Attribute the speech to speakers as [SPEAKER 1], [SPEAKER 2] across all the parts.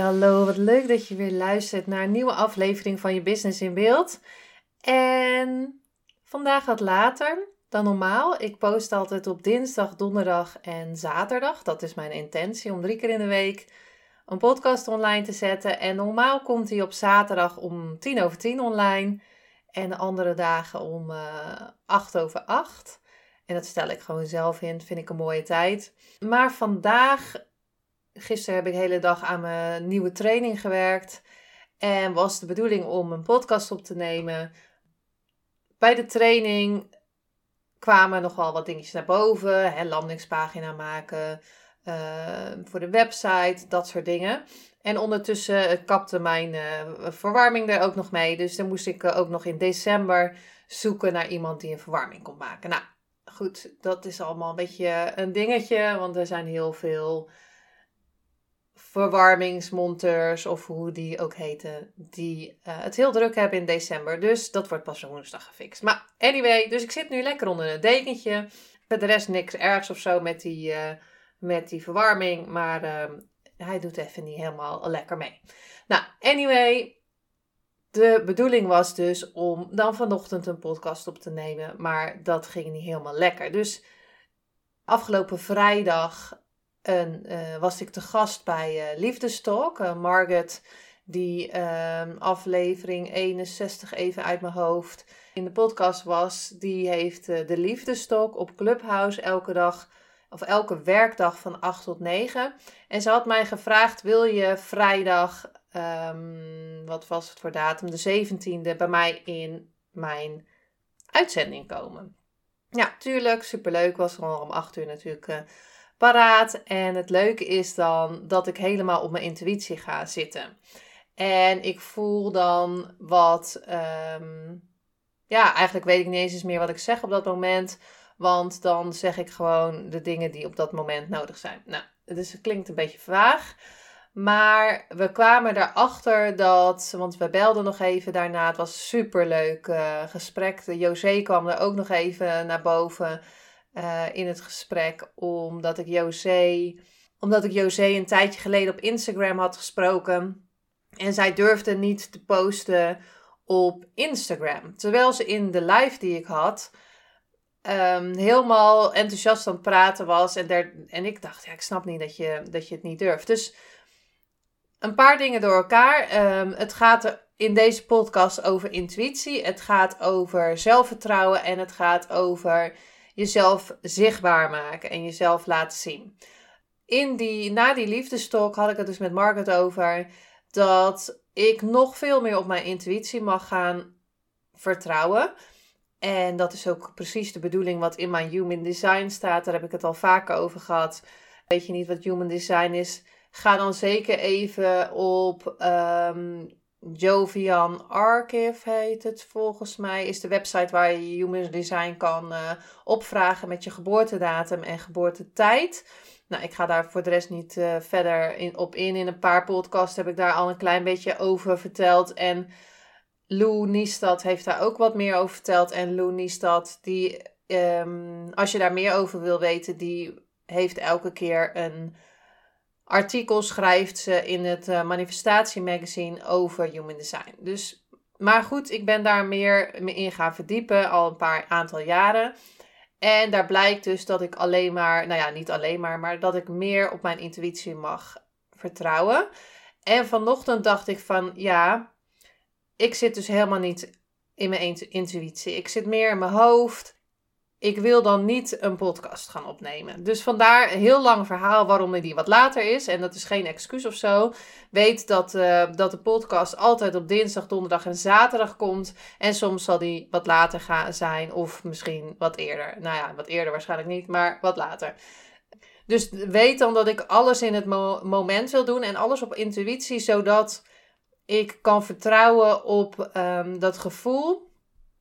[SPEAKER 1] Hallo. Wat leuk dat je weer luistert naar een nieuwe aflevering van je Business in Beeld. En vandaag wat later dan normaal. Ik post altijd op dinsdag, donderdag en zaterdag. Dat is mijn intentie om drie keer in de week een podcast online te zetten. En normaal komt die op zaterdag om tien over tien online. En de andere dagen om uh, acht over acht. En dat stel ik gewoon zelf in. Vind ik een mooie tijd. Maar vandaag Gisteren heb ik de hele dag aan mijn nieuwe training gewerkt. En was de bedoeling om een podcast op te nemen. Bij de training kwamen nogal wat dingetjes naar boven. Hè, landingspagina maken uh, voor de website, dat soort dingen. En ondertussen kapte mijn uh, verwarming er ook nog mee. Dus dan moest ik ook nog in december zoeken naar iemand die een verwarming kon maken. Nou, goed, dat is allemaal een beetje een dingetje. Want er zijn heel veel verwarmingsmonteurs of hoe die ook heten, die uh, het heel druk hebben in december. Dus dat wordt pas woensdag gefixt. Maar anyway, dus ik zit nu lekker onder een dekentje. Voor de rest niks ergs of zo met die, uh, met die verwarming. Maar uh, hij doet even niet helemaal lekker mee. Nou, anyway. De bedoeling was dus om dan vanochtend een podcast op te nemen. Maar dat ging niet helemaal lekker. Dus afgelopen vrijdag en, uh, was ik te gast bij uh, Liefdestalk. Uh, Margaret, die ehm, aflevering 61 even uit mijn hoofd in de podcast was, die heeft de Liefdestalk op Clubhouse elke dag of elke werkdag van 8 tot 9. En ze had mij gevraagd: wil je vrijdag, um, wat was het voor datum, de 17e, bij mij in mijn uitzending komen? Ja, tuurlijk, superleuk. Was al om 8 uur natuurlijk paraat. En het leuke is dan dat ik helemaal op mijn intuïtie ga zitten. En ik voel dan wat. Ehm, ja, eigenlijk weet ik niet eens meer wat ik zeg op dat moment. Want dan zeg ik gewoon de dingen die op dat moment nodig zijn. Nou, dus het klinkt een beetje vaag. Maar we kwamen erachter dat, want we belden nog even daarna. Het was een superleuk uh, gesprek. José kwam er ook nog even naar boven. Eh, in het gesprek, omdat ik José, omdat ik José een tijdje geleden op Instagram had gesproken. En zij durfde niet te posten op Instagram. Terwijl ze in de live die ik had, um, helemaal enthousiast aan het praten was. En, der, en ik dacht, ja, ik snap niet dat je, dat je het niet durft. Dus een paar dingen door elkaar. Um, het gaat in deze podcast over intuïtie. Het gaat over zelfvertrouwen. En het gaat over jezelf zichtbaar maken en jezelf laten zien. In die, na die liefdestok had ik het dus met Margaret over dat ik nog veel meer op mijn intuïtie mag gaan vertrouwen. En dat is ook precies de bedoeling wat in mijn Human Design staat. Daar heb ik het al vaker over gehad. Weet je niet wat Human Design is? Ga dan zeker even op um, Jovian Archive heet het volgens mij. Is de website waar je Human Design kan uh, opvragen met je geboortedatum en geboortetijd. Nou, ik ga daar voor de rest niet uh, verder in, op in. In een paar podcasts heb ik daar al een klein beetje over verteld. En Lou Niestad heeft daar ook wat meer over verteld. En Lou Niestad, die, um, als je daar meer over wil weten, die heeft elke keer een artikel schrijft ze in het uh, manifestatiemagazine over human design. Dus, maar goed, ik ben daar meer in gaan verdiepen al een paar aantal jaren. En daar blijkt dus dat ik alleen maar, nou ja, niet alleen maar, maar dat ik meer op mijn intuïtie mag vertrouwen. En vanochtend dacht ik van, ja, ik zit dus helemaal niet in mijn intuïtie. Ik zit meer in mijn hoofd ik wil dan niet een podcast gaan opnemen. Dus vandaar een heel lang verhaal waarom die wat later is. En dat is geen excuus of zo. Weet dat, uh, dat de podcast altijd op dinsdag, donderdag en zaterdag komt. En soms zal die wat later gaan zijn. Of misschien wat eerder. Nou ja, wat eerder waarschijnlijk niet, maar wat later. Dus weet dan dat ik alles in het moment wil doen en alles op intuïtie, zodat ik kan vertrouwen op ehm, dat gevoel.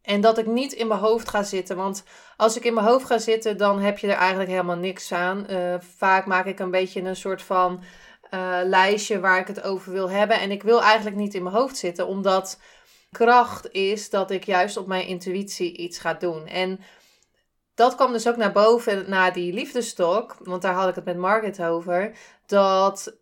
[SPEAKER 1] En dat ik niet in mijn hoofd ga zitten. Want als ik in mijn hoofd ga zitten, dan heb je er eigenlijk helemaal niks aan. Uh, vaak maak ik een beetje een soort van uh, lijstje waar ik het over wil hebben. En ik wil eigenlijk niet in mijn hoofd zitten, omdat kracht is dat ik juist op mijn intuïtie iets ga doen. En dat kwam dus ook naar boven na die liefdestok, want daar had ik het met Margaret over. Dat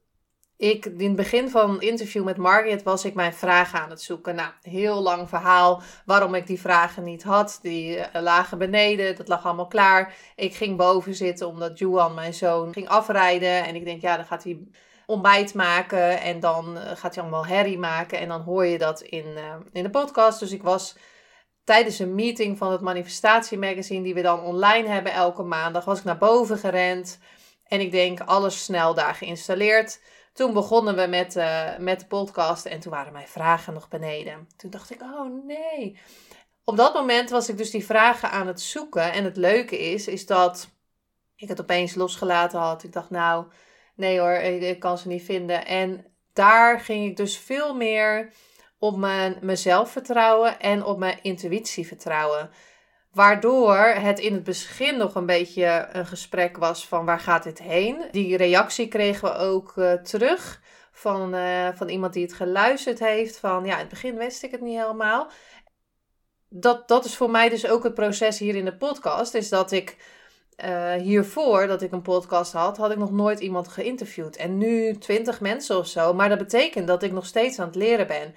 [SPEAKER 1] in het begin van het interview met Margaret was ik mijn vragen aan het zoeken. Nou, heel lang verhaal waarom ik die vragen niet had. Die uh, lagen beneden, dat lag allemaal klaar. Ik ging boven zitten omdat Juan, mijn zoon, ging afrijden. En ik denk, ja, dan gaat hij ontbijt maken en dan eh, gaat hij allemaal herrie maken. En dan hoor je dat in, uh, in de podcast. Dus ik was tijdens een meeting van het manifestatiemagazine die we dan online hebben elke maandag, was ik naar boven gerend. En ik denk, alles snel daar geïnstalleerd. Toen begonnen we met, uh, met de podcast en toen waren mijn vragen nog beneden. Toen dacht ik, oh nee. Op dat moment was ik dus die vragen aan het zoeken. En het leuke is, is dat ik het opeens losgelaten had. Ik dacht, nou, nee hoor, ik, kan ze niet vinden. En daar ging ik dus veel meer op mijn mezelf vertrouwen en op mijn intuïtie vertrouwen. Waardoor het in het begin nog een beetje een gesprek was van waar gaat dit heen. Die reactie kregen we ook uh, terug van, uh, van iemand die het geluisterd heeft. Van ja, in het begin wist ik het niet helemaal. Dat, dat is voor mij dus ook het proces hier in de podcast. Is dat ik uh, hiervoor dat ik een podcast had, had ik nog nooit iemand geïnterviewd. En nu twintig mensen of zo. Maar dat betekent dat ik nog steeds aan het leren ben.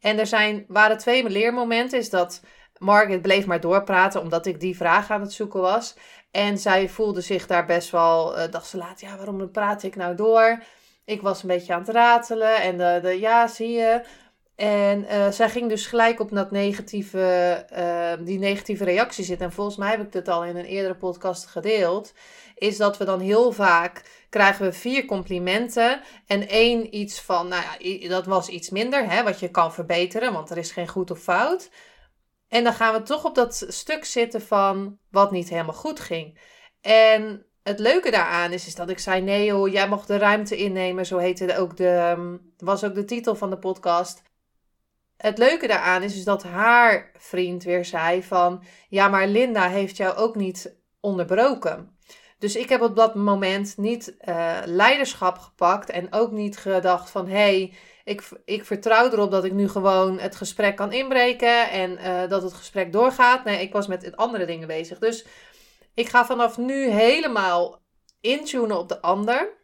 [SPEAKER 1] En er zijn, waren twee leermomenten. Is dat Margaret bleef maar doorpraten omdat ik die vraag aan het zoeken was. En zij voelde zich daar best wel, uh, dacht ze laat, ja, waarom praat ik nou door? Ik was een beetje aan het ratelen en de, de ja, zie je. En uh, zij ging dus gelijk op dat negatieve, uh, die negatieve reactie zitten. En volgens mij heb ik dit al in een eerdere podcast gedeeld. Is dat we dan heel vaak krijgen we vier complimenten. En één iets van, nou ja, dat was iets minder, hè, wat je kan verbeteren. Want er is geen goed of fout. En dan gaan we toch op dat stuk zitten van wat niet helemaal goed ging. En het leuke daaraan is, is dat ik zei: nee, joh, jij mag de ruimte innemen. Zo heette ook de, ehm, was ook de titel van de podcast. Het leuke daaraan is, is dat haar vriend weer zei: van ja, maar Linda heeft jou ook niet onderbroken. Dus ik heb op dat moment niet uh, leiderschap gepakt en ook niet gedacht van hé, hey, ik, ik vertrouw erop dat ik nu gewoon het gesprek kan inbreken en uh, dat het gesprek doorgaat. Nee, ik was met andere dingen bezig. Dus ik ga vanaf nu helemaal intunen op de ander.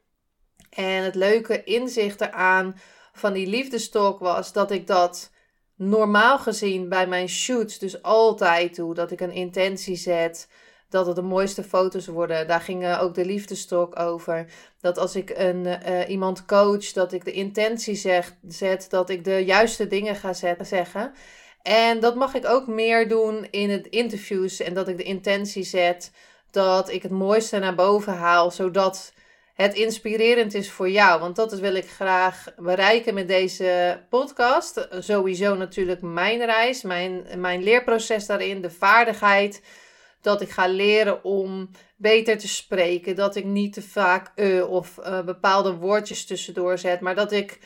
[SPEAKER 1] En het leuke inzicht eraan van die liefdestalk was dat ik dat normaal gezien bij mijn shoots dus altijd doe. Dat ik een intentie zet dat het de mooiste foto's worden. Daar ging ook de liefdestok over. Dat als ik een, uh, iemand coach, dat ik de intentie zeg, zet, dat ik de juiste dingen ga zetten, zeggen. En dat mag ik ook meer doen in het interviews. En dat ik de intentie zet dat ik het mooiste naar boven haal, zodat het inspirerend is voor jou. Want dat wil ik graag bereiken met deze podcast. Sowieso natuurlijk mijn reis, mijn, mijn leerproces daarin, de vaardigheid dat ik ga leren om beter te spreken. Dat ik niet te vaak uh, of uh, bepaalde woordjes tussendoor zet. Maar dat ik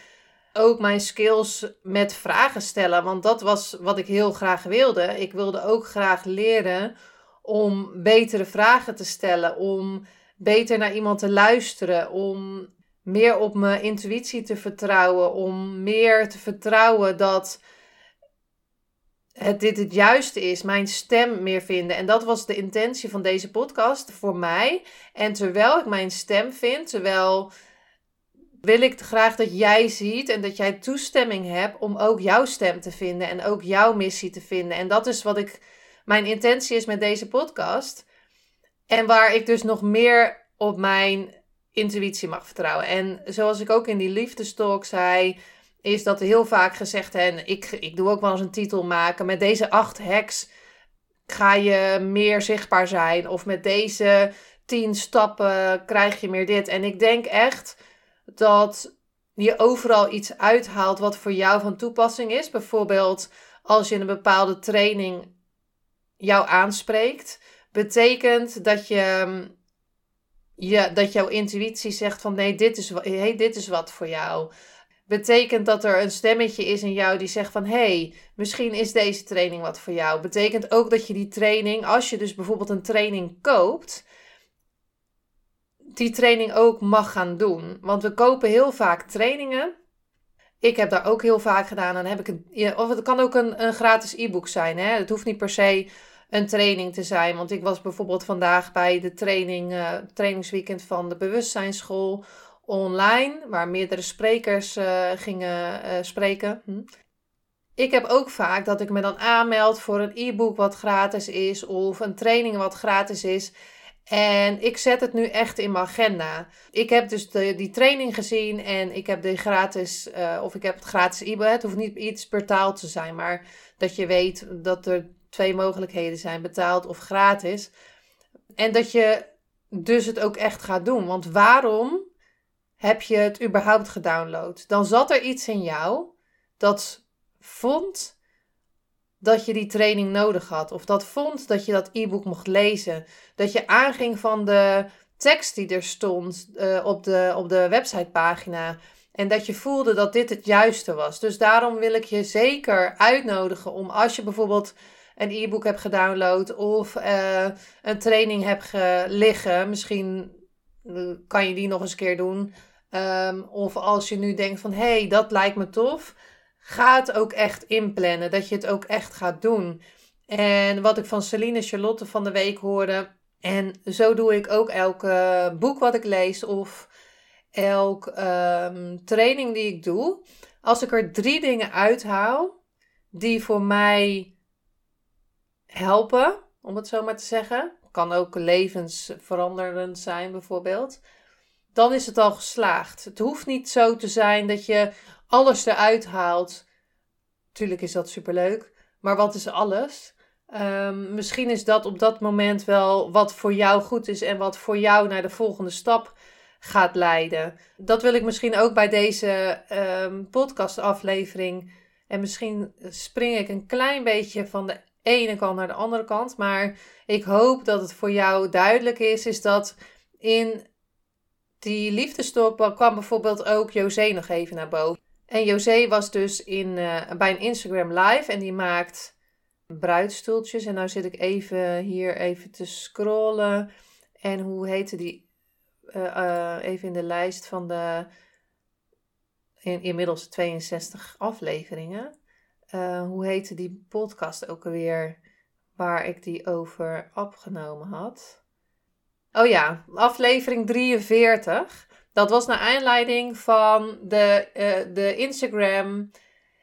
[SPEAKER 1] ook mijn skills met vragen stellen. Want dat was wat ik heel graag wilde. Ik wilde ook graag leren om betere vragen te stellen. Om beter naar iemand te luisteren. Om meer op mijn intuïtie te vertrouwen. Om meer te vertrouwen dat het, dit het juiste is, mijn stem meer vinden. En dat was de intentie van deze podcast voor mij. En terwijl ik mijn stem vind, terwijl wil ik graag dat jij ziet en dat jij toestemming hebt om ook jouw stem te vinden en ook jouw missie te vinden. En dat is wat ik, mijn intentie is met deze podcast. En waar ik dus nog meer op mijn intuïtie mag vertrouwen. En zoals ik ook in die liefdestalk zei, is dat heel vaak gezegd, en ik, ik doe ook wel eens een titel maken, met deze acht hacks ga je meer zichtbaar zijn. Of met deze tien stappen krijg je meer dit. En ik denk echt dat je overal iets uithaalt wat voor jou van toepassing is. Bijvoorbeeld als je een bepaalde training jou aanspreekt, betekent dat je je, dat jouw intuïtie zegt van nee, dit is, hey, dit is wat voor jou. Betekent dat er een stemmetje is in jou die zegt van hey, misschien is deze training wat voor jou. Betekent ook dat je die training, als je dus bijvoorbeeld een training koopt, die training ook mag gaan doen. Want we kopen heel vaak trainingen. Ik heb daar ook heel vaak gedaan. Dan heb ik een, of het kan ook een, een gratis e-book zijn. Hè? Het hoeft niet per se een training te zijn. Want ik was bijvoorbeeld vandaag bij de training, uh, trainingsweekend van de bewustzijnsschool online, waar meerdere sprekers uh, gingen uh, spreken. Hm. Ik heb ook vaak dat ik me dan aanmeld voor een e-book wat gratis is of een training wat gratis is. En ik zet het nu echt in mijn agenda. Ik heb dus de, die training gezien en ik heb de gratis, uh, of ik heb het gratis e-book. Het hoeft niet iets betaald te zijn, maar dat je weet dat er twee mogelijkheden zijn: betaald of gratis. En dat je dus het ook echt gaat doen. Want waarom heb je het überhaupt gedownload? Dan zat er iets in jou dat vond dat je die training nodig had. Of dat vond dat je dat e-book mocht lezen. Dat je aanging van de tekst die er stond uh, op, de, op de websitepagina. En dat je voelde dat dit het juiste was. Dus daarom wil ik je zeker uitnodigen om als je bijvoorbeeld een e-book hebt gedownload of uh, een training hebt liggen, misschien eh, kan je die nog eens een keer doen. Um, of als je nu denkt van hé, hey, dat lijkt me tof Ga het ook echt inplannen. Dat je het ook echt gaat doen. En wat ik van Celine Charlotte van de week hoorde. En zo doe ik ook elk boek wat ik lees of elk um, training die ik doe. Als ik er drie dingen uithaal die voor mij helpen, om het zo maar te zeggen. Kan ook levensveranderend zijn bijvoorbeeld. Dan is het al geslaagd. Het hoeft niet zo te zijn dat je alles eruit haalt. Tuurlijk is dat superleuk. Maar wat is alles? Um, misschien is dat op dat moment wel wat voor jou goed is en wat voor jou naar de volgende stap gaat leiden. Dat wil ik misschien ook bij deze um, podcastaflevering. En misschien spring ik een klein beetje van de ene kant naar de andere kant. Maar ik hoop dat het voor jou duidelijk is, is dat in die liefdestop kwam bijvoorbeeld ook José nog even naar boven. En José was dus in, uh, bij een Instagram live en die maakt bruidstoeltjes. En nou zit ik even hier even te scrollen. En hoe heette die? Uh, even in de lijst van de in, inmiddels 62 afleveringen. hoe heette die podcast ook alweer waar ik die over opgenomen had? Oh ja, aflevering 43. Dat was naar aanleiding van de, uh, de Instagram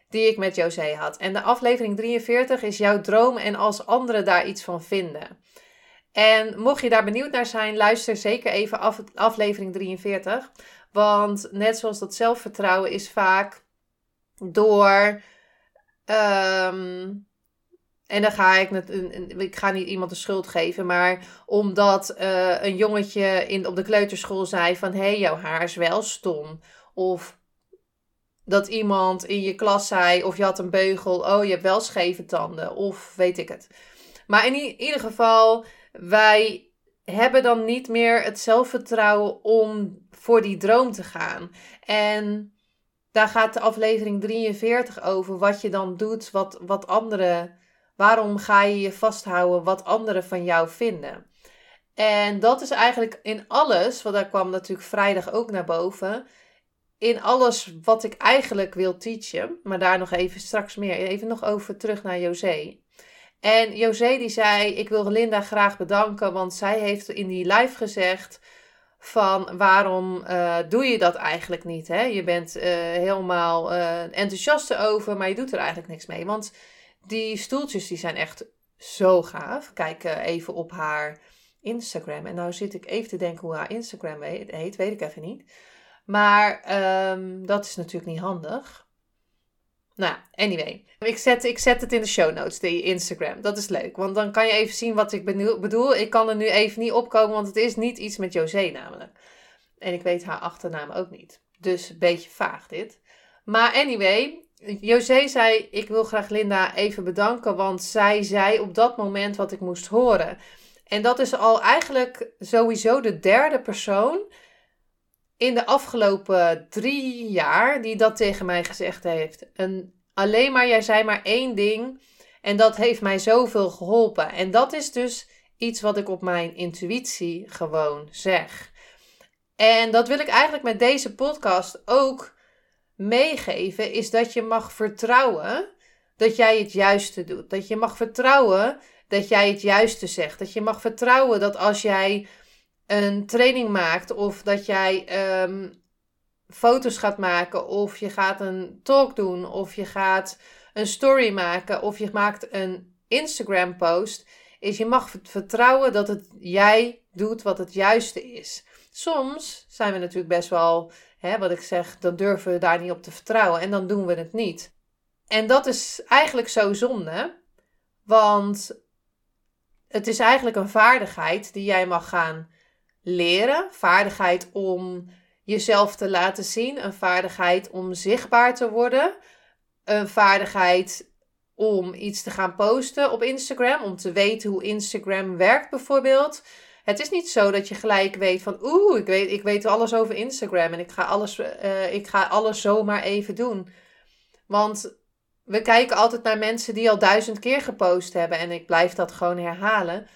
[SPEAKER 1] die ik met José had. En de aflevering 43 is jouw droom en als anderen daar iets van vinden. En mocht je daar benieuwd naar zijn, luister zeker even af, aflevering 43. Want net zoals dat zelfvertrouwen is vaak door um, en dan ga ik, ik ga niet iemand de schuld geven, maar omdat uh, een jongetje in, op de kleuterschool zei van, hé, hey, jouw haar is wel stom. Of dat iemand in je klas zei, of je had een beugel, oh, je hebt wel scheve tanden, of weet ik het. Maar in ieder geval, wij hebben dan niet meer het zelfvertrouwen om voor die droom te gaan. En daar gaat de aflevering 43 over, wat je dan doet, wat, wat anderen Waarom ga je je vasthouden wat anderen van jou vinden? En dat is eigenlijk in alles, want daar kwam natuurlijk vrijdag ook naar boven. In alles wat ik eigenlijk wil teachen, maar daar nog even straks meer. Even nog over terug naar José. En José die zei: Ik wil Linda graag bedanken, want zij heeft in die live gezegd van waarom uh, doe je dat eigenlijk niet? Hè? Je bent uh, helemaal uh, enthousiast over, maar je doet er eigenlijk niks mee. Want die stoeltjes die zijn echt zo gaaf. Kijk uh, even op haar Instagram. En nou zit ik even te denken hoe haar Instagram heet. Weet ik even niet. Maar um, dat is natuurlijk niet handig. Nou, anyway. Ik zet, ik zet het in de show notes, die Instagram. Dat is leuk, want dan kan je even zien wat ik bedoel. Ik kan er nu even niet opkomen, want het is niet iets met José namelijk. En ik weet haar achternaam ook niet. Dus een beetje vaag dit. Maar anyway, José zei: Ik wil graag Linda even bedanken, want zij zei op dat moment wat ik moest horen. En dat is al eigenlijk sowieso de derde persoon in de afgelopen drie jaar die dat tegen mij gezegd heeft. En alleen maar, jij zei maar één ding en dat heeft mij zoveel geholpen. En dat is dus iets wat ik op mijn intuïtie gewoon zeg. En dat wil ik eigenlijk met deze podcast ook meegeven, is dat je mag vertrouwen dat jij het juiste doet. Dat je mag vertrouwen dat jij het juiste zegt. Dat je mag vertrouwen dat als jij een training maakt of dat jij ehm, foto's gaat maken of je gaat een talk doen of je gaat een story maken of je maakt een Instagram post, is je mag vertrouwen dat het jij doet wat het juiste is. Soms zijn we natuurlijk best wel, hè, wat ik zeg, dan durven we daar niet op te vertrouwen en dan doen we het niet. En dat is eigenlijk zo zonde, want het is eigenlijk een vaardigheid die jij mag gaan leren. Vaardigheid om jezelf te laten zien, een vaardigheid om zichtbaar te worden, een vaardigheid om iets te gaan posten op Instagram, om te weten hoe Instagram werkt bijvoorbeeld. Het is niet zo dat je gelijk weet van oeh, ik weet, ik weet alles over Instagram en ik ga alles, uh, ik ga alles zomaar even doen. Want we kijken altijd naar mensen die al duizend keer gepost hebben en ik blijf dat gewoon herhalen.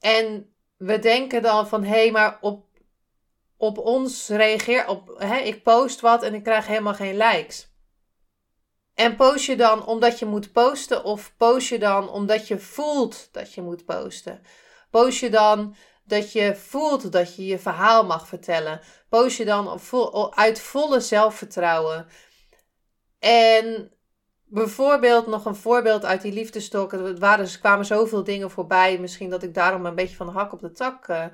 [SPEAKER 1] En we denken dan van hé, hey, maar op, op ons reageer, op, hè, ik post wat en ik krijg helemaal geen likes. En post je dan omdat je moet posten of post je dan omdat je voelt dat je moet posten? Post je dan dat je voelt dat je je verhaal mag vertellen? Post je dan uit volle zelfvertrouwen? En bijvoorbeeld nog een voorbeeld uit die liefdestok. Er waren, er kwamen zoveel dingen voorbij. Misschien dat ik daarom een beetje van de hak op de tak uh,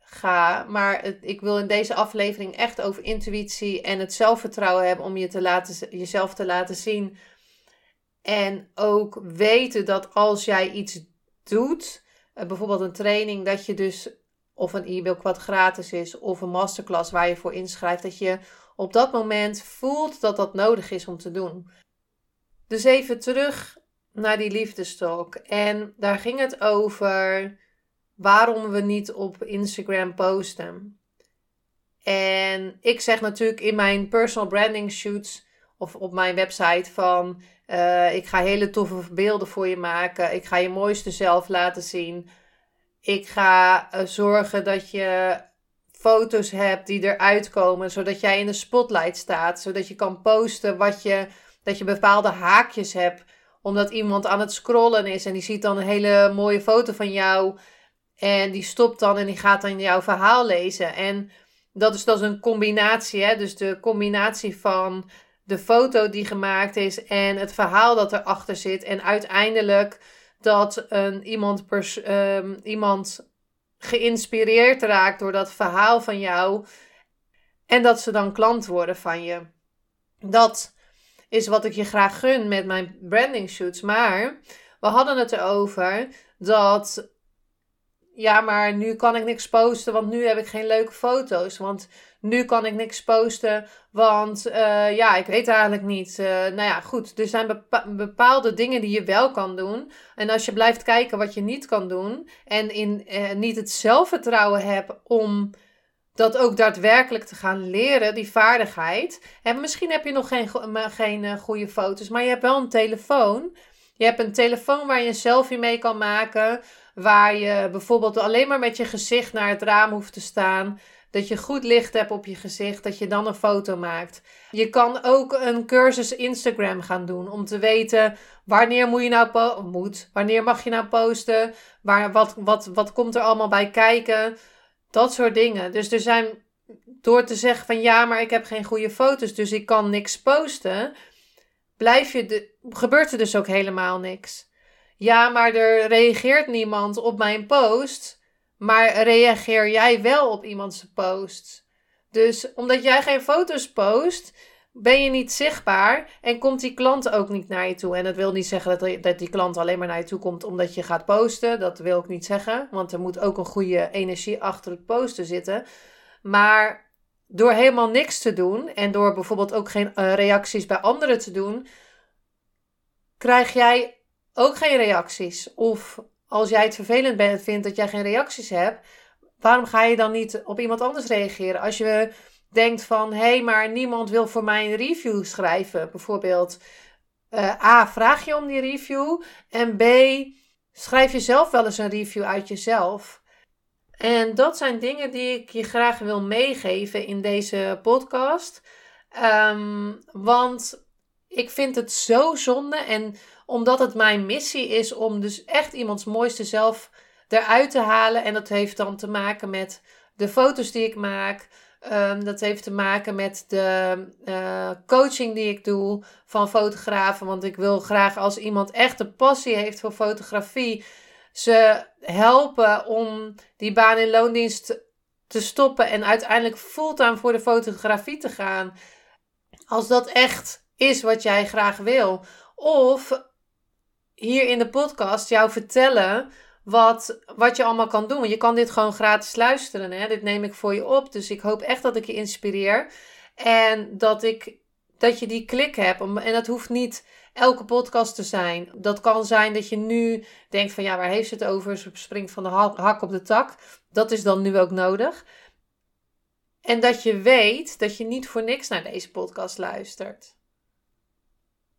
[SPEAKER 1] ga. Maar ik wil in deze aflevering echt over intuïtie en het zelfvertrouwen hebben om je te laten, jezelf te laten zien. En ook weten dat als jij iets doet, bijvoorbeeld een training, dat je dus, of een e-mail wat gratis is, of een masterclass waar je voor inschrijft, dat je op dat moment voelt dat dat nodig is om te doen. Dus even terug naar die liefdestalk. En daar ging het over waarom we niet op Instagram posten. En ik zeg natuurlijk in mijn personal branding shoots of op mijn website van uh, ik ga hele toffe beelden voor je maken. Ik ga je mooiste zelf laten zien. Ik ga uh, zorgen dat je foto's hebt die eruit komen, zodat jij in de spotlight staat, zodat je kan posten wat je dat je bepaalde haakjes hebt. Omdat iemand aan het scrollen is en die ziet dan een hele mooie foto van jou. En die stopt dan en die gaat dan jouw verhaal lezen. En dat is, dat is een combinatie. Hè? Dus de combinatie van de foto die gemaakt is en het verhaal dat erachter zit. En uiteindelijk dat een, iemand, pers, um, iemand geïnspireerd raakt door dat verhaal van jou. En dat ze dan klant worden van je. Dat is wat ik je graag gun met mijn branding shoots. Maar we hadden het erover dat. Ja, maar nu kan ik niks posten, want nu heb ik geen leuke foto's. Want nu kan ik niks posten, want uh, ja, ik weet eigenlijk niet. Uh, nou ja, goed. Er zijn bepaalde dingen die je wel kan doen. En als je blijft kijken wat je niet kan doen. En in, uh, niet het zelfvertrouwen hebt om dat ook daadwerkelijk te gaan leren, die vaardigheid. En misschien heb je nog geen, geen goede foto's, maar je hebt wel een telefoon. Je hebt een telefoon waar je een selfie mee kan maken. Waar je bijvoorbeeld alleen maar met je gezicht naar het raam hoeft te staan. Dat je goed licht hebt op je gezicht, dat je dan een foto maakt. Je kan ook een cursus Instagram gaan doen om te weten wanneer moet je nou moet, wanneer mag je nou posten, waar, wat, wat, wat komt er allemaal bij kijken. Dat soort dingen. Dus er zijn, door te zeggen van ja, maar ik heb geen goede foto's, dus ik kan niks posten, blijf je de, gebeurt er dus ook helemaal niks. Ja, maar er reageert niemand op mijn post, maar reageer jij wel op iemands post. Dus omdat jij geen foto's post, ben je niet zichtbaar en komt die klant ook niet naar je toe. En dat wil niet zeggen dat, die klant alleen maar naar je toe komt omdat je gaat posten. Dat wil ik niet zeggen, want er moet ook een goede energie achter het posten zitten. Maar door helemaal niks te doen en door bijvoorbeeld ook geen uh, reacties bij anderen te doen, krijg jij ook geen reacties. Of als jij het vervelend bent, vindt dat jij geen reacties hebt, waarom ga je dan niet op iemand anders reageren? Als je denkt van, hé, hey, maar niemand wil voor mij een review schrijven, bijvoorbeeld. Uh, A, vraag je om die review. En B, schrijf je zelf wel eens een review uit jezelf. En dat zijn dingen die ik je graag wil meegeven in deze podcast. Ehm, want ik vind het zo zonde. En omdat het mijn missie is om dus echt iemands mooiste zelf eruit te halen. En dat heeft dan te maken met de foto's die ik maak. Um, dat heeft te maken met de uh, coaching die ik doe van fotografen. Want ik wil graag als iemand echt een passie heeft voor fotografie, ze helpen om die baan in loondienst te stoppen en uiteindelijk fulltime voor de fotografie te gaan. Als dat echt is wat jij graag wil. Of hier in de podcast jou vertellen wat, wat je allemaal kan doen. Je kan dit gewoon gratis luisteren. Hè? Dit neem ik voor je op. Dus ik hoop echt dat ik je inspireer. En dat, ik, dat je die klik hebt. En dat hoeft niet elke podcast te zijn. Dat kan zijn dat je nu denkt van ja, waar heeft ze het over? Ze springt van de hak op de tak. Dat is dan nu ook nodig. En dat je weet dat je niet voor niks naar deze podcast luistert.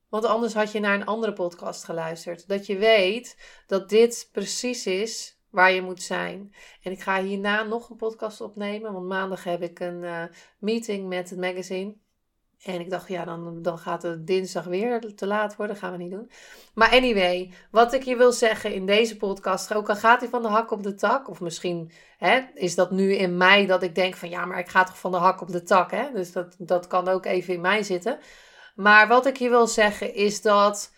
[SPEAKER 1] Want anders had je naar een andere podcast geluisterd. Dat je weet dat dit precies is waar je moet zijn. En ik ga hierna nog een podcast opnemen. Want maandag heb ik een uh, meeting met het magazine. En ik dacht, ja, dan, dan gaat het dinsdag weer te laat worden. Gaan we niet doen. Maar anyway, wat ik je wil zeggen in deze podcast. Ook al gaat hij van de hak op de tak. Of misschien hè, is dat nu in mij dat ik denk van ja, maar ik ga toch van de hak op de tak. Hè? Dus dat, dat kan ook even in mij zitten. Maar wat ik je wil zeggen is dat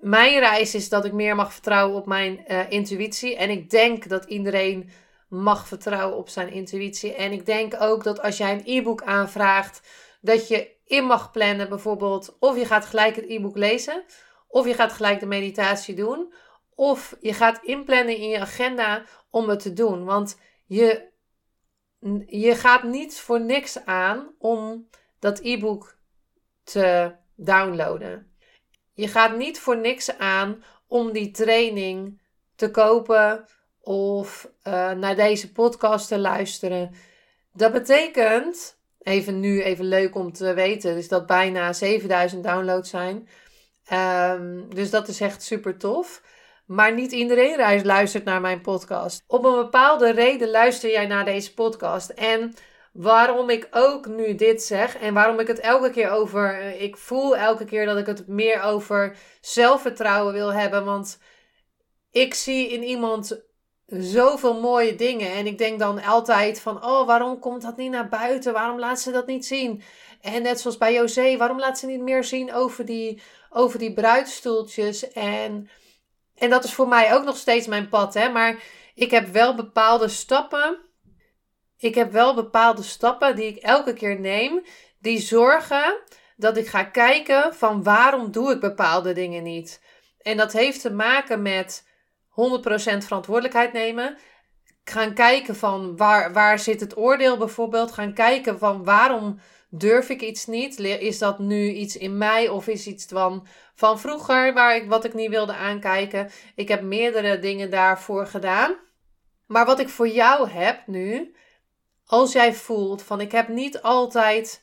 [SPEAKER 1] mijn reis is dat ik meer mag vertrouwen op mijn uh, intuïtie. En ik denk dat iedereen mag vertrouwen op zijn intuïtie. En ik denk ook dat als jij een e-book aanvraagt, dat je in mag plannen bijvoorbeeld of je gaat gelijk het e-book lezen, of je gaat gelijk de meditatie doen, of je gaat inplannen in je agenda om het te doen. Want je, je gaat niet voor niks aan om dat e-book te downloaden. Je gaat niet voor niks aan om die training te kopen of uh, naar deze podcast te luisteren. Dat betekent, even nu even leuk om te weten, dus dat bijna 7000 downloads zijn. Um, dus dat is echt super tof. Maar niet iedereen luistert naar mijn podcast. Op een bepaalde reden luister jij naar deze podcast. En waarom ik ook nu dit zeg en waarom ik het elke keer over. Eh, ik voel elke keer dat ik het meer over zelfvertrouwen wil hebben. Want ik zie in iemand zoveel mooie dingen. En ik denk dan altijd van, oh, waarom komt dat niet naar buiten? Waarom laat ze dat niet zien? En net zoals bij José, waarom laat ze niet meer zien over die, over die bruidstoeltjes? En, en dat is voor mij ook nog steeds mijn pad, hè. Maar ik heb wel bepaalde stappen. Ik heb wel bepaalde stappen die ik elke keer neem. Die zorgen dat ik ga kijken van waarom doe ik bepaalde dingen niet. En dat heeft te maken met 100% verantwoordelijkheid nemen. Gaan kijken van waar, waar zit het oordeel bijvoorbeeld. Gaan kijken van waarom durf ik iets niet. Is dat nu iets in mij of is iets van, van vroeger waar ik, wat ik niet wilde aankijken. Ik heb meerdere dingen daarvoor gedaan. Maar wat ik voor jou heb nu, als jij voelt van ik heb niet altijd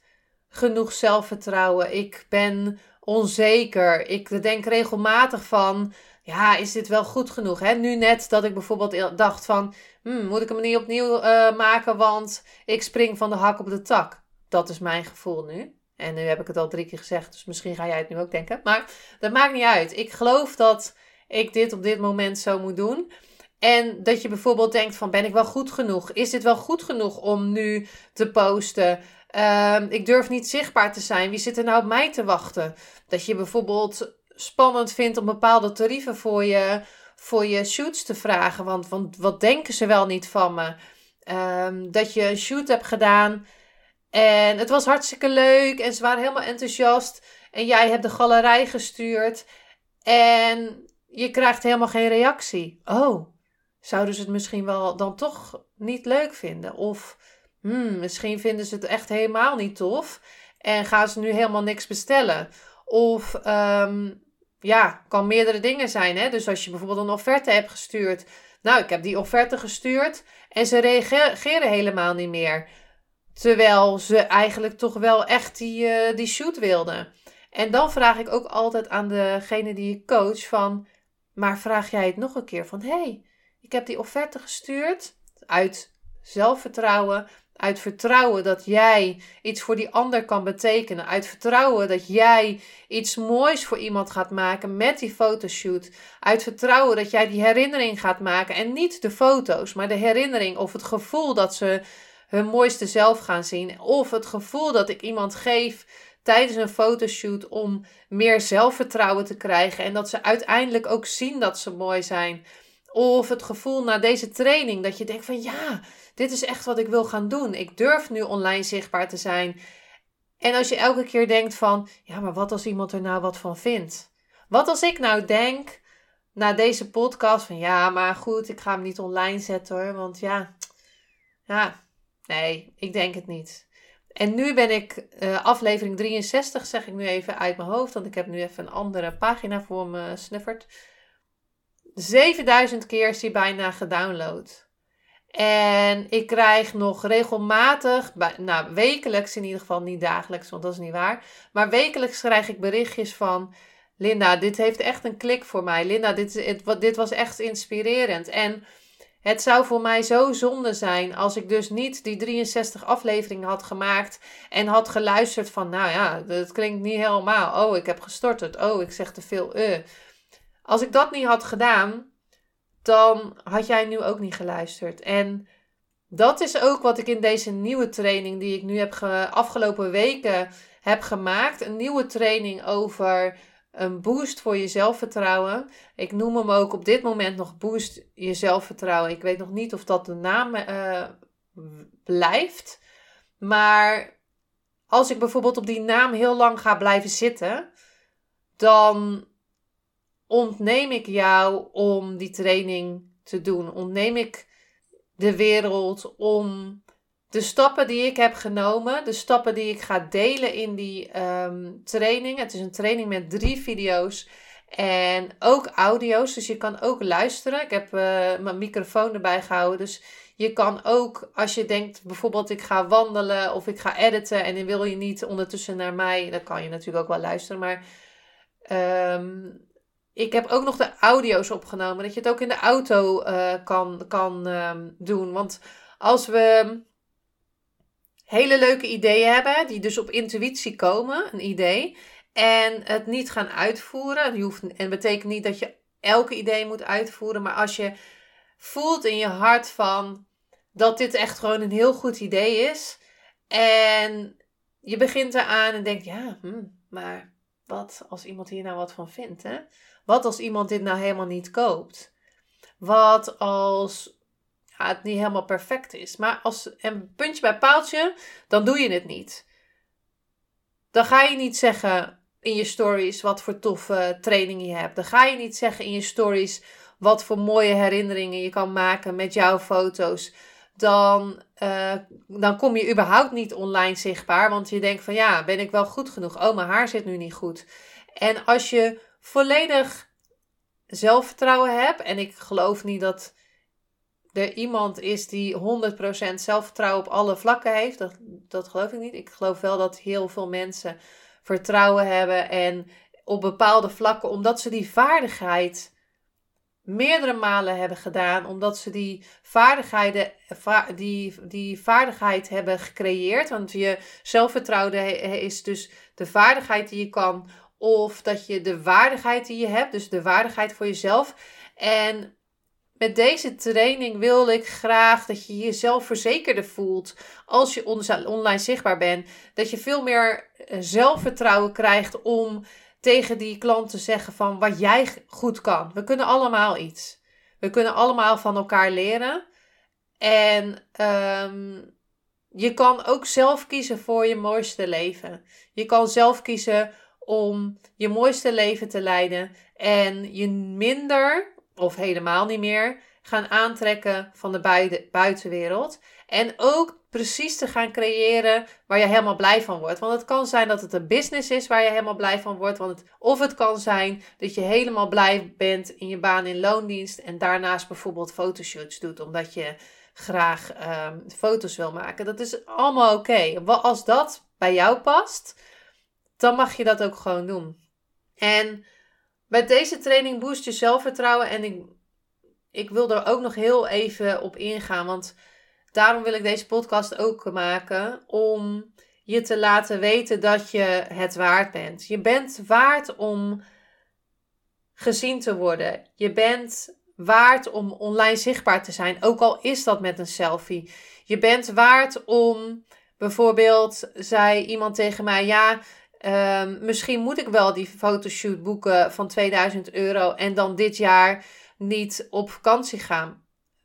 [SPEAKER 1] genoeg zelfvertrouwen. Ik ben onzeker. Ik denk regelmatig van ja, is dit wel goed genoeg? Hè? Nu net dat ik bijvoorbeeld dacht van, hmm, moet ik hem niet opnieuw uh, maken, want ik spring van de hak op de tak. Dat is mijn gevoel nu. En nu heb ik het al drie keer gezegd, dus misschien ga jij het nu ook denken. Maar dat maakt niet uit. Ik geloof dat ik dit op dit moment zo moet doen. En dat je bijvoorbeeld denkt van, ben ik wel goed genoeg? Is dit wel goed genoeg om nu te posten? Uh, ik durf niet zichtbaar te zijn. Wie zit er nou op mij te wachten? Dat je bijvoorbeeld spannend vindt om bepaalde tarieven voor je, voor je shoots te vragen. Want, want wat denken ze wel niet van me? Um, dat je een shoot hebt gedaan en het was hartstikke leuk en ze waren helemaal enthousiast. En jij hebt de galerij gestuurd en je krijgt helemaal geen reactie. Oh, zouden ze het misschien wel dan toch niet leuk vinden? Of hmm, misschien vinden ze het echt helemaal niet tof en gaan ze nu helemaal niks bestellen? Of um, ja, kan meerdere dingen zijn. Hè? Dus als je bijvoorbeeld een offerte hebt gestuurd. Nou, ik heb die offerte gestuurd en ze reageren helemaal niet meer. Terwijl ze eigenlijk toch wel echt die, uh, die shoot wilden. En dan vraag ik ook altijd aan degene die ik coach van... Maar vraag jij het nog een keer van... hey, ik heb die offerte gestuurd uit zelfvertrouwen, uit vertrouwen dat jij iets voor die ander kan betekenen. Uit vertrouwen dat jij iets moois voor iemand gaat maken met die fotoshoot. Uit vertrouwen dat jij die herinnering gaat maken. En niet de foto's, maar de herinnering of het gevoel dat ze hun mooiste zelf gaan zien. Of het gevoel dat ik iemand geef tijdens een fotoshoot om meer zelfvertrouwen te krijgen. En dat ze uiteindelijk ook zien dat ze mooi zijn. Of het gevoel na deze training dat je denkt van ja, dit is echt wat ik wil gaan doen. Ik durf nu online zichtbaar te zijn. En als je elke keer denkt van ja, maar wat als iemand er nou wat van vindt? Wat als ik nou denk na deze podcast van ja, maar goed, ik ga hem niet online zetten hoor. Want ja, ja, nee, ik denk het niet. En nu ben ik uh, aflevering 63, zeg ik nu even uit mijn hoofd, want ik heb nu even een andere pagina voor me snufferd. 7000 keer is die bijna gedownload. En ik krijg nog regelmatig, nou wekelijks in ieder geval, niet dagelijks, want dat is niet waar. Maar wekelijks krijg ik berichtjes van, Linda, dit heeft echt een klik voor mij. Linda, dit, dit was echt inspirerend. En het zou voor mij zo zonde zijn als ik dus niet die 63 afleveringen had gemaakt en had geluisterd van, nou ja, dat klinkt niet helemaal. Oh, ik heb gestort Oh, ik zeg te veel. Uh. Als ik dat niet had gedaan, dan had jij nu ook niet geluisterd. En dat is ook wat ik in deze nieuwe training die ik nu heb afgelopen weken heb gemaakt. Een nieuwe training over een boost voor je zelfvertrouwen. Ik noem hem ook op dit moment nog boost je zelfvertrouwen. Ik weet nog niet of dat de naam uh, blijft. Maar als ik bijvoorbeeld op die naam heel lang ga blijven zitten, dan ontneem ik jou om die training te doen. Ontneem ik de wereld om de stappen die ik heb genomen, de stappen die ik ga delen in die um, training. Het is een training met drie video's en ook audio's, dus je kan ook luisteren. Ik heb uh, mijn microfoon erbij gehouden, dus je kan ook, als je denkt bijvoorbeeld ik ga wandelen of ik ga editen en dan wil je niet ondertussen naar mij, dan kan je natuurlijk ook wel luisteren, maar um, ik heb ook nog de audio's opgenomen, dat je het ook in de auto uh, kan, kan um, doen. Want als we hele leuke ideeën hebben, die dus op intuïtie komen, een idee, en het niet gaan uitvoeren. Hoeft, en betekent niet dat je elke idee moet uitvoeren, maar als je voelt in je hart van dat dit echt gewoon een heel goed idee is, en je begint eraan en denkt, ja, hm, maar wat als iemand hier nou wat van vindt, hè? Wat als iemand dit nou helemaal niet koopt? Wat als het niet helemaal perfect is. Maar als een puntje bij paaltje, dan doe je het niet. Dan ga je niet zeggen in je stories wat voor toffe training je hebt. Dan ga je niet zeggen in je stories wat voor mooie herinneringen je kan maken met jouw foto's. Dan, uh, dan kom je überhaupt niet online zichtbaar. Want je denkt van ja, ben ik wel goed genoeg? Oh, mijn haar zit nu niet goed. En als je volledig zelfvertrouwen hebt. En ik geloof niet dat er iemand is die 100% zelfvertrouwen op alle vlakken heeft. Dat, dat geloof ik niet. Ik geloof wel dat heel veel mensen vertrouwen hebben en op bepaalde vlakken, omdat ze die vaardigheid meerdere malen hebben gedaan, omdat ze die, vaardigheden, die, die vaardigheid hebben gecreëerd. Want je zelfvertrouwen is dus de vaardigheid die je kan, of dat je de waardigheid die je hebt, dus de waardigheid voor jezelf. En met deze training wil ik graag dat je jezelf verzekerder voelt als je online zichtbaar bent. Dat je veel meer eh, zelfvertrouwen krijgt om tegen die klant te zeggen van wat jij goed kan. We kunnen allemaal iets. We kunnen allemaal van elkaar leren. En um, je kan ook zelf kiezen voor je mooiste leven. Je kan zelf kiezen om je mooiste leven te leiden en je minder of helemaal niet meer gaan aantrekken van de buitenwereld. En ook precies te gaan creëren waar je helemaal blij van wordt. Want het kan zijn dat het een business is waar je helemaal blij van wordt. Want het, of het kan zijn dat je helemaal blij bent in je baan in loondienst. En daarnaast bijvoorbeeld fotoshoots doet. Omdat je graag ehm, foto's wil maken. Dat is allemaal oké. Als dat bij jou past, dan mag je dat ook gewoon doen. En met deze training boost je zelfvertrouwen. En ik, ik wil er ook nog heel even op ingaan. Want daarom wil ik deze podcast ook maken. Om je te laten weten dat je het waard bent. Je bent waard om gezien te worden. Je bent waard om online zichtbaar te zijn. Ook al is dat met een selfie. Je bent waard om. Bijvoorbeeld zei iemand tegen mij: Ja, Ehm, misschien moet ik wel die fotoshoot boeken van 2000 euro en dan dit jaar niet op vakantie gaan.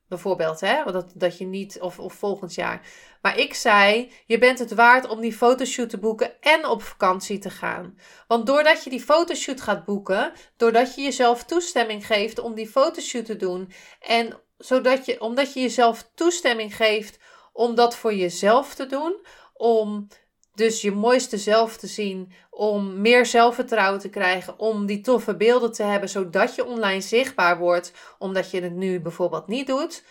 [SPEAKER 1] Bijvoorbeeld, hè? Dat, dat je niet, of, of volgend jaar. Maar ik zei, je bent het waard om die fotoshoot te boeken en op vakantie te gaan. Want doordat je die fotoshoot gaat boeken, doordat je jezelf toestemming geeft om die fotoshoot te doen, en zodat je, omdat je jezelf toestemming geeft om dat voor jezelf te doen, om dus je mooiste zelf te zien, om meer zelfvertrouwen te krijgen, om die toffe beelden te hebben, zodat je online zichtbaar wordt, omdat je het nu bijvoorbeeld niet doet,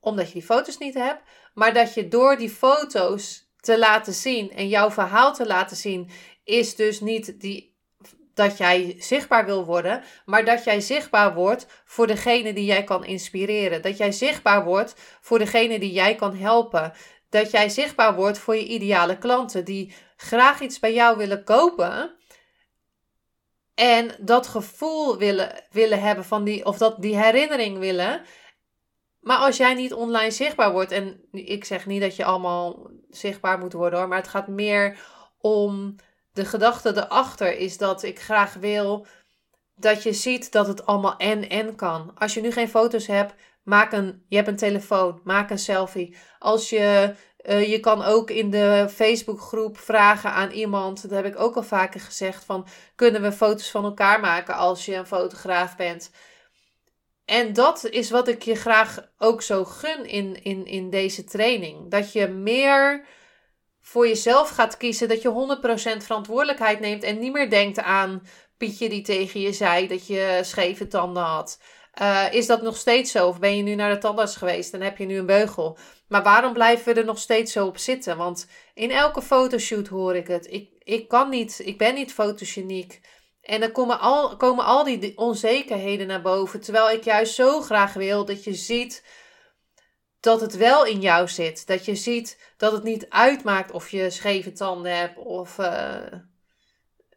[SPEAKER 1] omdat je die foto's niet hebt, maar dat je door die foto's te laten zien en jouw verhaal te laten zien, is dus niet die, dat jij zichtbaar wil worden, maar dat jij zichtbaar wordt voor degene die jij kan inspireren. Dat jij zichtbaar wordt voor degene die jij kan helpen dat jij zichtbaar wordt voor je ideale klanten die graag iets bij jou willen kopen. En dat gevoel willen, willen hebben van die, of dat die herinnering willen. Maar als jij niet online zichtbaar wordt, en ik zeg niet dat je allemaal zichtbaar moet worden hoor, maar het gaat meer om de gedachte erachter is dat ik graag wil dat je ziet dat het allemaal en en kan. Als je nu geen foto's hebt, Maak een, je hebt een telefoon, maak een selfie. Als je, uh, je kan ook in de Facebookgroep vragen aan iemand, dat heb ik ook al vaker gezegd, van kunnen we foto's van elkaar maken als je een fotograaf bent. En dat is wat ik je graag ook zo gun in, in, in deze training. Dat je meer voor jezelf gaat kiezen, dat je 100% verantwoordelijkheid neemt en niet meer denkt aan Pietje die tegen je zei dat je scheve tanden had. Uh, is dat nog steeds zo? Of ben je nu naar de tandarts geweest en heb je nu een beugel? Maar waarom blijven we er nog steeds zo op zitten? Want in elke fotoshoot hoor ik het. Ik, ik kan niet, ik ben niet fotogeniek. En dan komen al, komen al die onzekerheden naar boven. Terwijl ik juist zo graag wil dat je ziet dat het wel in jou zit. Dat je ziet dat het niet uitmaakt of je scheve tanden hebt of uh,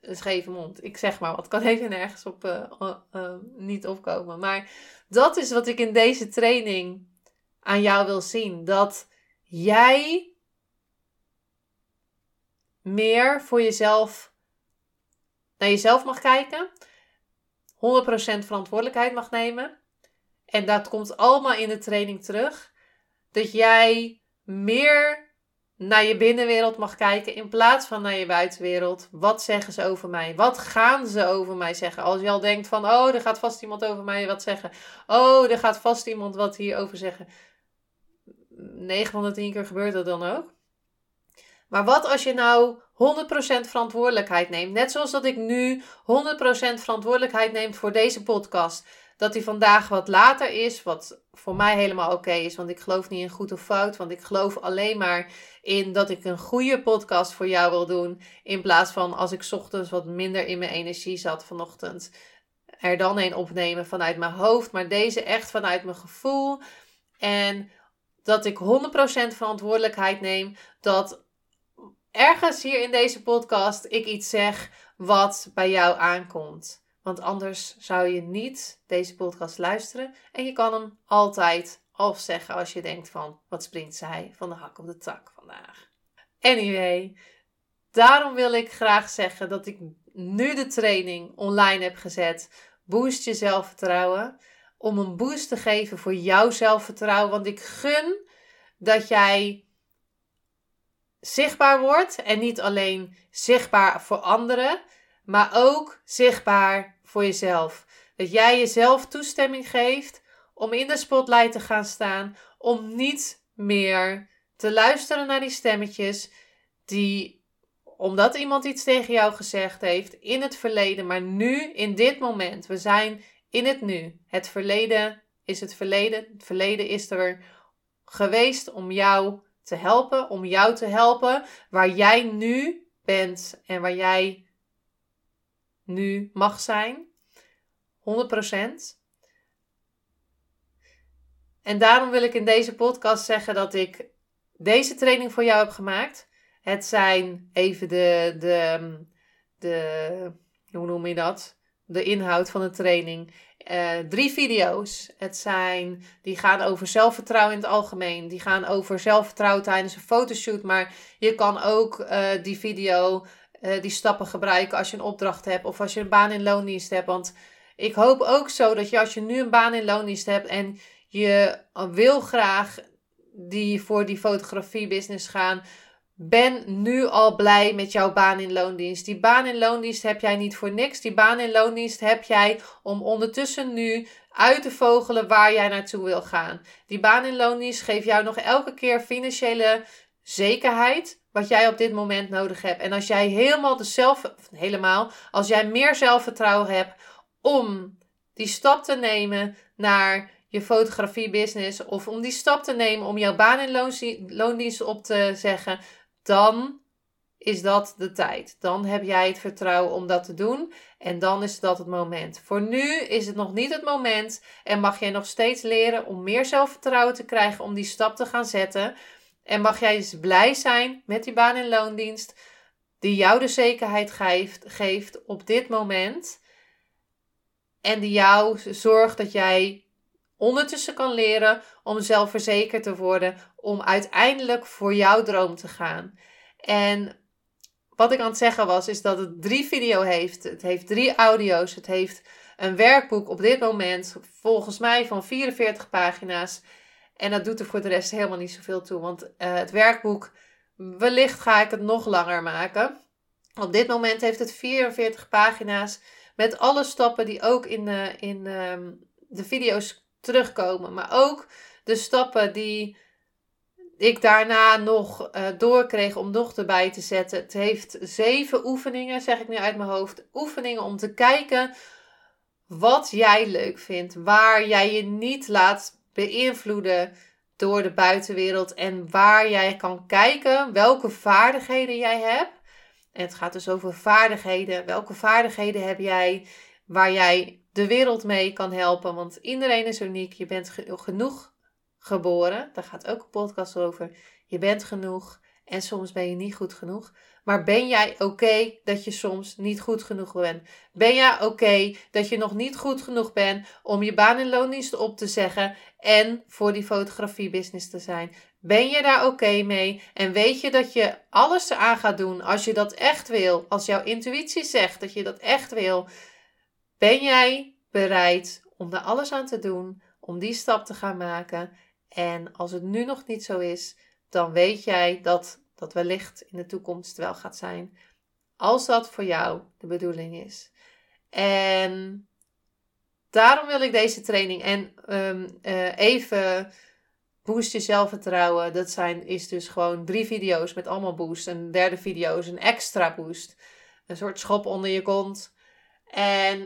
[SPEAKER 1] een scheve mond. Ik zeg maar wat, kan even nergens op uh, niet opkomen. Maar dat is wat ik in deze training aan jou wil zien. Dat jij meer voor jezelf naar jezelf mag kijken. 100% verantwoordelijkheid mag nemen. En dat komt allemaal in de training terug. Dat jij meer naar je binnenwereld mag kijken in plaats van naar je buitenwereld. Wat zeggen ze over mij? Wat gaan ze over mij zeggen? Als je al denkt van, oh, er gaat vast iemand over mij wat zeggen. Oh, er gaat vast iemand wat hierover zeggen. 9 van de 10 keer gebeurt dat dan ook. Maar wat als je nou 100% verantwoordelijkheid neemt? Net zoals dat ik nu 100% verantwoordelijkheid neem voor deze podcast dat hij vandaag wat later is. Wat voor mij helemaal oké is. Want ik geloof niet in goed of fout. Want ik geloof alleen maar in dat ik een goede podcast voor jou wil doen. In plaats van als ik ochtends wat minder in mijn energie zat vanochtend. Er dan een opnemen vanuit mijn hoofd. Maar deze echt vanuit mijn gevoel. En dat ik 100% verantwoordelijkheid neem. Dat ergens hier in deze podcast ik iets zeg wat bij jou aankomt. Want anders zou je niet deze podcast luisteren. En je kan hem altijd afzeggen als je denkt van... Wat springt zij van de hak op de tak vandaag? Anyway, daarom wil ik graag zeggen dat ik nu de training online heb gezet. Boost je zelfvertrouwen. Om een boost te geven voor jouw zelfvertrouwen. Want ik gun dat jij zichtbaar wordt. En niet alleen zichtbaar voor anderen maar ook zichtbaar voor jezelf. Dat jij jezelf toestemming geeft om in de spotlight te gaan staan, om niet meer te luisteren naar die stemmetjes die, omdat iemand iets tegen jou gezegd heeft in het verleden, maar nu, in dit moment, we zijn in het nu. Het verleden is het verleden. Het verleden is er geweest om jou te helpen, om jou te helpen waar jij nu bent en waar jij nu mag zijn. 100%. En daarom wil ik in deze podcast zeggen dat ik deze training voor jou heb gemaakt. Het zijn even de, de, de hoe noem je dat? De inhoud van de training. Uh, drie video's. Het zijn, die gaan over zelfvertrouwen in het algemeen. Die gaan over zelfvertrouwen tijdens een fotoshoot. Maar je kan ook uh, die video, uh, die stappen gebruiken als je een opdracht hebt. Of als je een baan in loondienst hebt. Want ik hoop ook zo dat je als je nu een baan in loondienst hebt en je wil graag die voor die fotografie business gaan. Ben nu al blij met jouw baan in loondienst. Die baan in loondienst heb jij niet voor niks. Die baan in loondienst heb jij om ondertussen nu uit te vogelen waar jij naartoe wil gaan. Die baan in loondienst geeft jou nog elke keer financiële zekerheid. Wat jij op dit moment nodig hebt. En als jij helemaal dezelfde, helemaal, als jij meer zelfvertrouwen hebt om die stap te nemen naar je fotografie-business of om die stap te nemen om jouw baan in loondienst op te zeggen, dan is dat de tijd. Dan heb jij het vertrouwen om dat te doen en dan is dat het moment. Voor nu is het nog niet het moment en mag jij nog steeds leren om meer zelfvertrouwen te krijgen om die stap te gaan zetten. En mag jij dus blij zijn met die baan in loondienst die jou de zekerheid geeft, geeft op dit moment. En die jou zorgt dat jij ondertussen kan leren om zelfverzekerd te worden, om uiteindelijk voor jouw droom te gaan. En wat ik aan het zeggen was, is dat het drie video heeft. Het heeft drie audio's. Het heeft een werkboek op dit moment, volgens mij van 44 pagina's. En dat doet er voor de rest helemaal niet zoveel toe. Want uh, het werkboek, wellicht ga ik het nog langer maken. Op dit moment heeft het 44 pagina's met alle stappen die ook in, uh, in uh, de video's terugkomen. Maar ook de stappen die ik daarna nog uh, doorkreeg om nog erbij te zetten. Het heeft zeven oefeningen, zeg ik nu uit mijn hoofd. Oefeningen om te kijken wat jij leuk vindt. Waar jij je niet laat beïnvloeden door de buitenwereld. En waar jij kan kijken welke vaardigheden jij hebt. En het gaat dus over vaardigheden. Welke vaardigheden heb jij waar jij de wereld mee kan helpen. Want iedereen is uniek. Je bent genoeg geboren. Daar gaat ook een podcast over. Je bent genoeg en soms ben je niet goed genoeg. Maar ben jij oké dat je soms niet goed genoeg bent? Ben jij oké dat je nog niet goed genoeg bent om je baan in loondienst op te zeggen en voor die fotografie-business te zijn? Ben je daar oké mee? En weet je dat je alles aan gaat doen als je dat echt wil? Als jouw intuïtie zegt dat je dat echt wil, ben jij bereid om daar alles aan te doen, om die stap te gaan maken? En als het nu nog niet zo is, dan weet jij dat dat wellicht in de toekomst wel gaat zijn. Als dat voor jou de bedoeling is. En daarom wil ik deze training en um, uh, even boost je zelfvertrouwen. Dat zijn, is dus gewoon drie video's met allemaal boost. Een derde video is een extra boost. Een soort schop onder je kont. En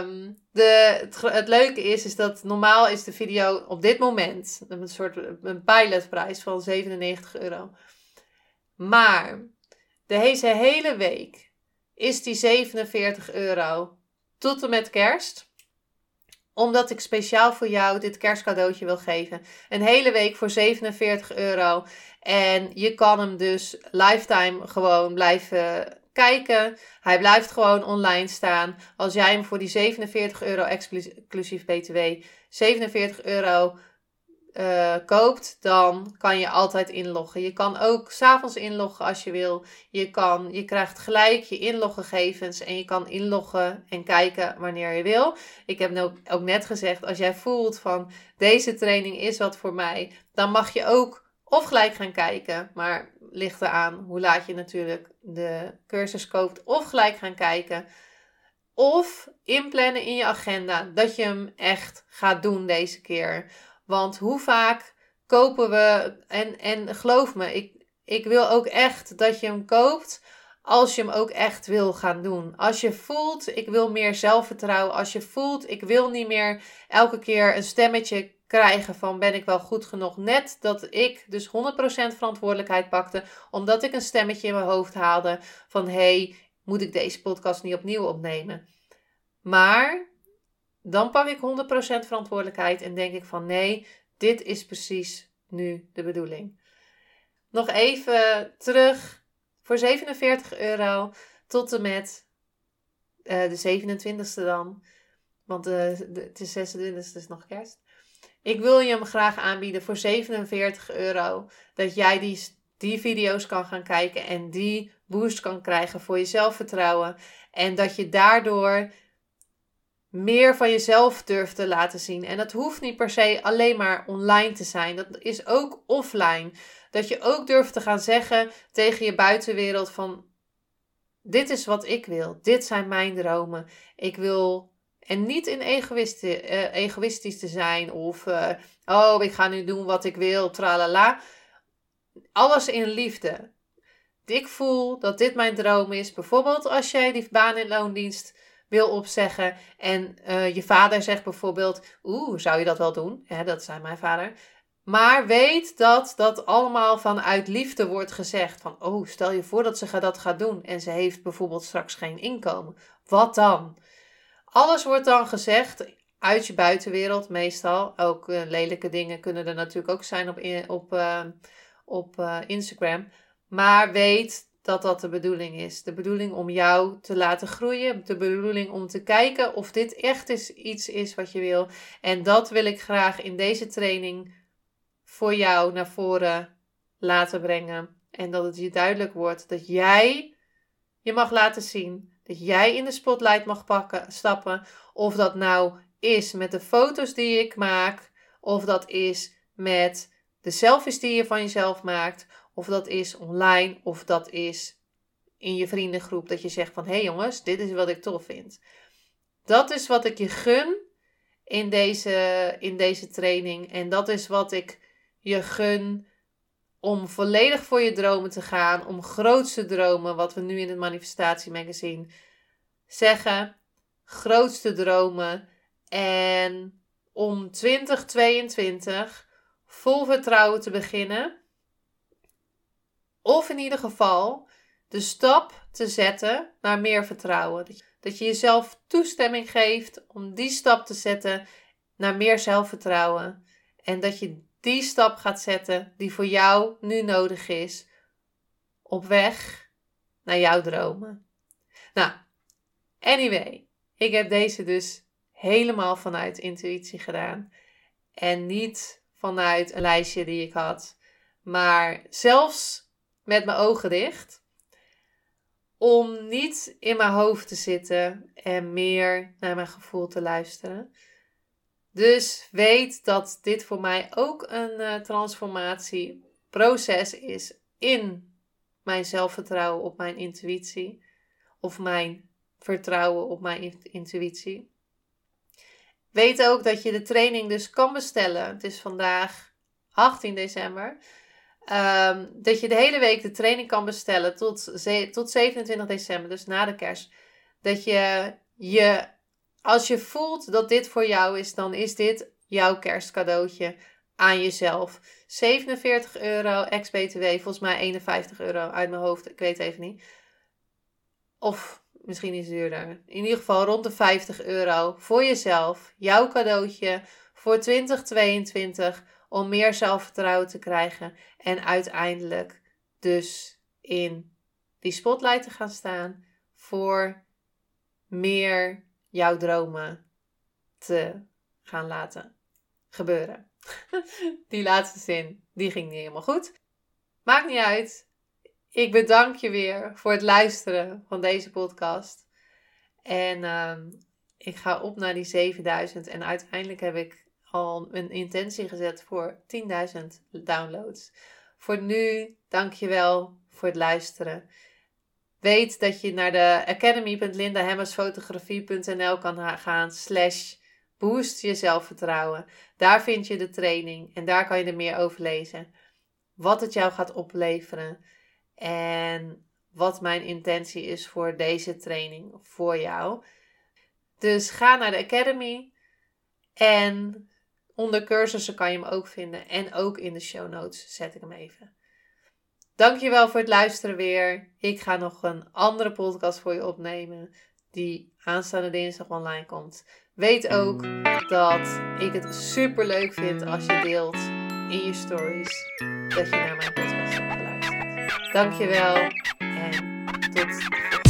[SPEAKER 1] um, de, het, het, leuke is, is dat normaal is de video op dit moment een soort een pilotprijs van 97 euro. Maar deze hele week is die 47 euro tot en met kerst omdat ik speciaal voor jou dit kerstcadeautje wil geven. Een hele week voor 47 euro. En je kan hem dus lifetime gewoon blijven kijken. Hij blijft gewoon online staan. Als jij hem voor die 47 euro exclusief BTW 47 euro uh, koopt, dan kan je altijd inloggen. Je kan ook s'avonds inloggen als je wil. Je, kan, je krijgt gelijk je inloggegevens en je kan inloggen en kijken wanneer je wil. Ik heb ook, ook net gezegd, als jij voelt van deze training is wat voor mij, dan mag je ook of gelijk gaan kijken, maar ligt eraan hoe laat je natuurlijk de cursus koopt, of gelijk gaan kijken. Of inplannen in je agenda dat je hem echt gaat doen deze keer. Want hoe vaak kopen we, en, en geloof me, ik, ik wil ook echt dat je hem koopt als je hem ook echt wil gaan doen. Als je voelt, ik wil meer zelfvertrouwen. Als je voelt, ik wil niet meer elke keer een stemmetje krijgen van ben ik wel goed genoeg. Net dat ik dus 100% verantwoordelijkheid pakte, omdat ik een stemmetje in mijn hoofd haalde van hey, moet ik deze podcast niet opnieuw opnemen? Maar dan pak ik 100% verantwoordelijkheid en denk ik van nee, dit is precies nu de bedoeling. Nog even terug voor 47 euro tot en met uh, de 27e dan. Want uh, de, het is 26 dus nog kerst. Ik wil je hem graag aanbieden voor 47 euro. Dat jij die, die video's kan gaan kijken en die boost kan krijgen voor je zelfvertrouwen. En dat je daardoor meer van jezelf durft te laten zien. En dat hoeft niet per se alleen maar online te zijn. Dat is ook offline. Dat je ook durft te gaan zeggen tegen je buitenwereld van dit is wat ik wil. Dit zijn mijn dromen. Ik wil en niet in uh, egoïstisch te zijn of uh, oh, ik ga nu doen wat ik wil, tralala. Alles in liefde. Ik voel dat dit mijn droom is. Bijvoorbeeld als jij die baan in loondienst wil opzeggen en uh, je vader zegt bijvoorbeeld, oeh, zou je dat wel doen? Dat zei mijn vader. Maar weet dat dat allemaal vanuit liefde wordt gezegd. Van, oh, stel je voor dat ze dat gaat doen en ze heeft bijvoorbeeld straks geen inkomen. Wat dan? Alles wordt dan gezegd uit je buitenwereld meestal. Ook uh, lelijke dingen kunnen er natuurlijk ook zijn op, op, uh, op Instagram. Maar weet dat dat de bedoeling is. De bedoeling om jou te laten groeien. De bedoeling om te kijken of dit echt is, iets is wat je wil. En dat wil ik graag in deze training voor jou naar voren laten brengen. En dat het je duidelijk wordt dat jij je mag laten zien dat jij in de spotlight mag pakken, stappen. Of dat nou is met de foto's die ik maak, of dat is met de selfies die je van jezelf maakt, of dat is online, of dat is in je vriendengroep dat je zegt van hé hey jongens, dit is wat ik tof vind. Dat is wat ik je gun in deze, in deze training en dat is wat ik je gun om volledig voor je dromen te gaan, om grootste dromen, wat we nu in het manifestatiemagazine zeggen, grootste dromen en om 2022 vol vertrouwen te beginnen. Of in ieder geval de stap te zetten naar meer vertrouwen. Dat je jezelf toestemming geeft om die stap te zetten naar meer zelfvertrouwen. En dat je die stap gaat zetten die voor jou nu nodig is op weg naar jouw dromen. Nou, anyway, ik heb deze dus helemaal vanuit intuïtie gedaan en niet vanuit een lijstje die ik had, maar zelfs met mijn ogen dicht. Om niet in mijn hoofd te zitten en meer naar mijn gevoel te luisteren. Dus weet dat dit voor mij ook een uh, transformatieproces is in mijn zelfvertrouwen op mijn intuïtie. Of mijn vertrouwen op mijn intuïtie. Weet ook dat je de training dus kan bestellen. Het is vandaag 18 december. Um, dat je de hele week de training kan bestellen tot, tot 27 december, dus na de kerst. Dat je je als je voelt dat dit voor jou is, dan is dit jouw kerstcadeautje aan jezelf. 47 euro ex-BTW, volgens mij 51 euro uit mijn hoofd, ik weet even niet. Of misschien iets duurder. In ieder geval rond de 50 euro voor jezelf. Jouw cadeautje voor 2022 om meer zelfvertrouwen te krijgen. En uiteindelijk dus in die spotlight te gaan staan voor meer jouw dromen te gaan laten gebeuren. die laatste zin, die ging niet helemaal goed. Maakt niet uit. Ik bedank je weer voor het luisteren van deze podcast. En uh, ik ga op naar die 7000. En uiteindelijk heb ik al een intentie gezet voor 10.000 downloads. Voor nu, dank je wel voor het luisteren. weet dat je naar de academy.lindahemmersfotografie.nl kan gaan slash boost je zelfvertrouwen. Daar vind je de training en daar kan je er meer over lezen. Wat het jou gaat opleveren en wat mijn intentie is voor deze training voor jou. Dus ga naar de Academy en onder cursussen kan je hem ook vinden en ook in de show notes zet ik hem even. Dankjewel voor het luisteren weer. Ik ga nog een andere podcast voor je opnemen die aanstaande dinsdag online komt. Weet ook dat ik het super leuk vind als je deelt in je stories dat je naar mijn podcast hebt geluisterd. Dankjewel en tot Super